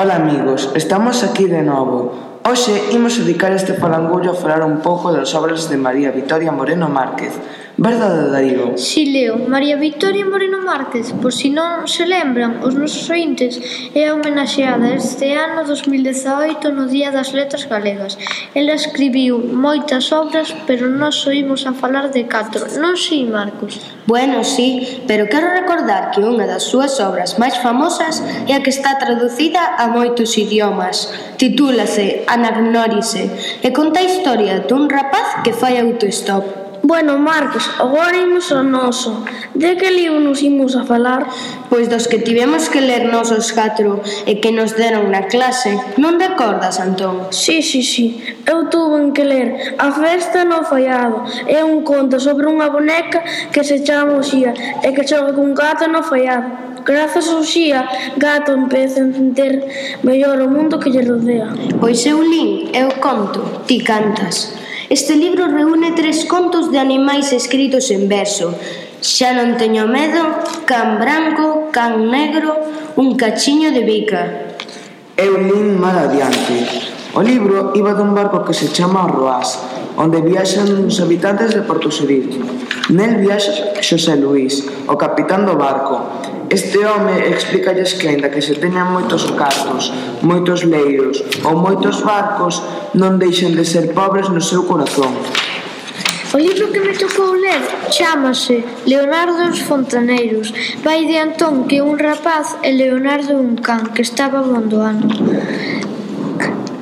Ola amigos, estamos aquí de novo. Hoxe imos dedicar este falangullo a falar un pouco das obras de María Vitoria Moreno Márquez, Verdade, Darío? Si, leo. María Victoria Moreno Márquez, por si non se lembran, os nosos ointes é homenaxeada este ano 2018 no Día das Letras Galegas. Ela escribiu moitas obras, pero nós oímos a falar de catro. Non si, Marcos? Bueno, si, pero quero recordar que unha das súas obras máis famosas é a que está traducida a moitos idiomas. Titúlase Anagnórise e conta a historia dun rapaz que fai autostop. Bueno, Marcos, agora imos ao noso. De que libro nos imos a falar? Pois dos que tivemos que ler nos os catro e que nos deron na clase. Non te acordas, Antón? Sí, sí, sí. Eu tuve que ler A festa no fallado. É un conto sobre unha boneca que se chama Uxía e que xoga cun gato no fallado. Grazas ao xía, gato empeza a entender mellor o mundo que lle rodea. Pois eu lin, eu conto, ti cantas. Este libro reúne tres contos de animais escritos en verso. Xa non teño medo, can branco, can negro, un cachiño de bica. Eu lin mal adiante. O libro iba dun barco que se chama Roás, onde viaxan os habitantes de Porto Seril. Nel viaxa Xosé Luís, o capitán do barco, Este home explícalles que, aínda que se teñan moitos cartos, moitos leiros ou moitos barcos, non deixen de ser pobres no seu corazón. O libro que me tocou ler chamase Leonardo os Fontaneiros. Vai de Antón que un rapaz e Leonardo un can que estaba bondoando.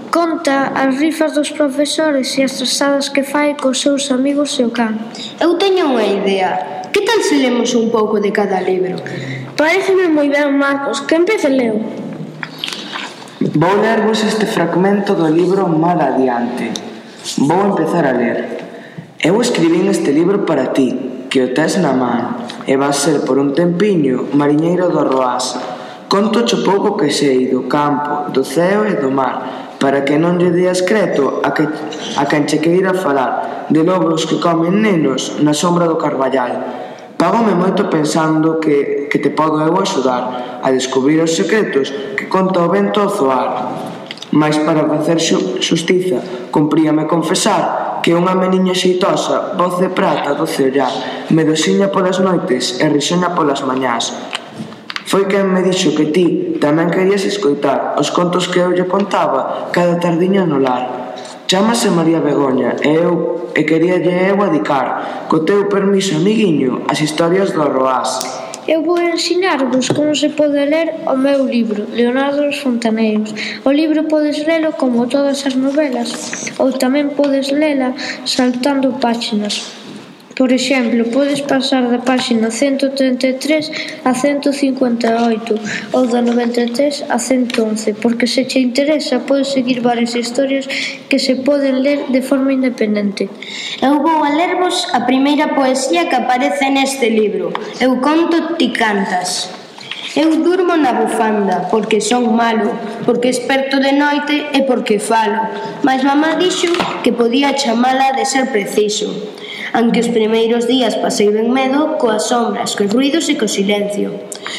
Conta as rifas dos profesores e as trazadas que fai cos seus amigos e o can. Eu teño unha idea. Que tal se lemos un pouco de cada libro? Pareceme moi ben, Marcos. Que empece leo? Vou lervos este fragmento do libro Mal adiante. Vou empezar a ler. Eu escribín este libro para ti, que o tes na man, e vas ser por un tempiño mariñeiro do Roasa. Conto cho pouco que sei do campo, do ceo e do mar, para que non lle deas creto a, que, a quen che queira falar de lobros que comen nenos na sombra do Carballal. Pagome moito pensando que, que te podo eu axudar a descubrir os secretos que conta o vento ao zoar. Mas para facer xustiza, cumpríame confesar que unha meniña xeitosa, voz de prata do me medosiña polas noites e rixoña polas mañás, Foi quen me dixo que ti tamén querías escoitar os contos que eu lle contaba cada tardiña no lar. Chámase María Begoña e eu e quería lle eu adicar, co teu permiso, amiguiño, as historias do Roás. Eu vou ensinarvos como se pode ler o meu libro, Leonardo dos Fontaneiros. O libro podes lelo como todas as novelas, ou tamén podes lela saltando páxinas. Por exemplo, podes pasar da páxina 133 a 158 ou da 93 a 111, porque se che interesa podes seguir varias historias que se poden ler de forma independente. Eu vou a lervos a primeira poesía que aparece neste libro. Eu conto ti cantas. Eu durmo na bufanda porque son malo, porque esperto de noite e porque falo, mas mamá dixo que podía chamala de ser preciso. Aunque os primeiros días pasei ben medo, coas sombras, cos ruidos e co silencio.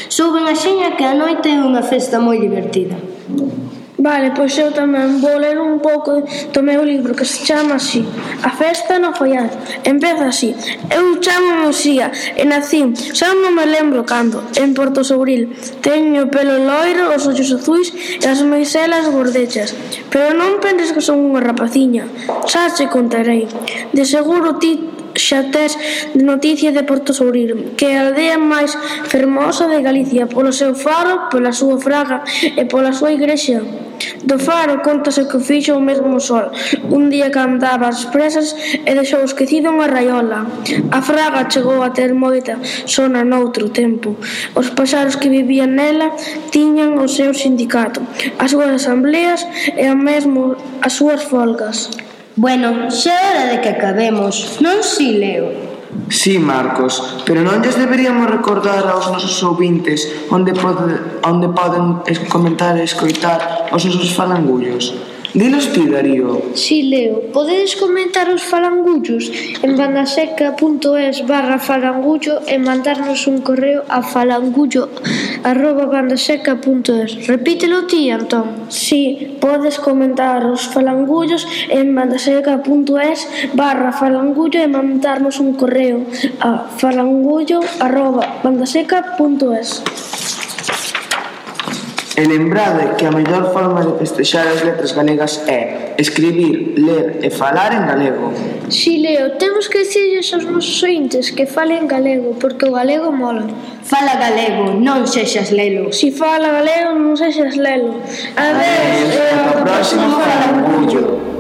Souben a xeña que a noite é unha festa moi divertida. Vale, pois eu tamén. Vou ler un pouco do meu libro que se chama así. A festa no follado Empeza así. Eu chamo Muxía e nacín Xa non me lembro cando. En Porto Sobril. Teño pelo loiro, os ollos azuis e as meiselas gordechas. Pero non penses que son unha rapaciña. Xa che contarei. De seguro ti xa tes noticia de Porto Sobril, que é a aldea máis fermosa de Galicia, polo seu faro, pola súa fraga e pola súa igrexa. Do faro contase que fixo o mesmo sol. Un día que andaba as presas e deixou esquecido unha raiola. A fraga chegou a ter moita sona noutro tempo. Os paxaros que vivían nela tiñan o seu sindicato As súas asambleas e a mesmo as súas folgas. Bueno, xa era de que acabemos, non si leo. Sí, Marcos, pero non lles deberíamos recordar aos nosos ouvintes onde, pode, onde poden comentar e escoitar os nosos falangullos. Dinos ti, Darío. Si, Leo. Podedes comentar os falangullos en bandaseca.es barra falangullo e mandarnos un correo a falangullo arroba bandaseca.es. Repítelo ti, Antón. Si, podes comentar os falangullos en bandaseca.es barra falangullo e mandarnos un correo a falangullo arroba bandaseca.es. E lembrade que a mellor forma de festexar as letras galegas é escribir, ler e falar en galego. Si, Leo, temos que dicirles aos nosos ointes que falen galego, porque o galego mola. Fala galego, non sexas lelo. Si fala galego, non sexas lelo. Adeus, e ao próximo fala orgullo.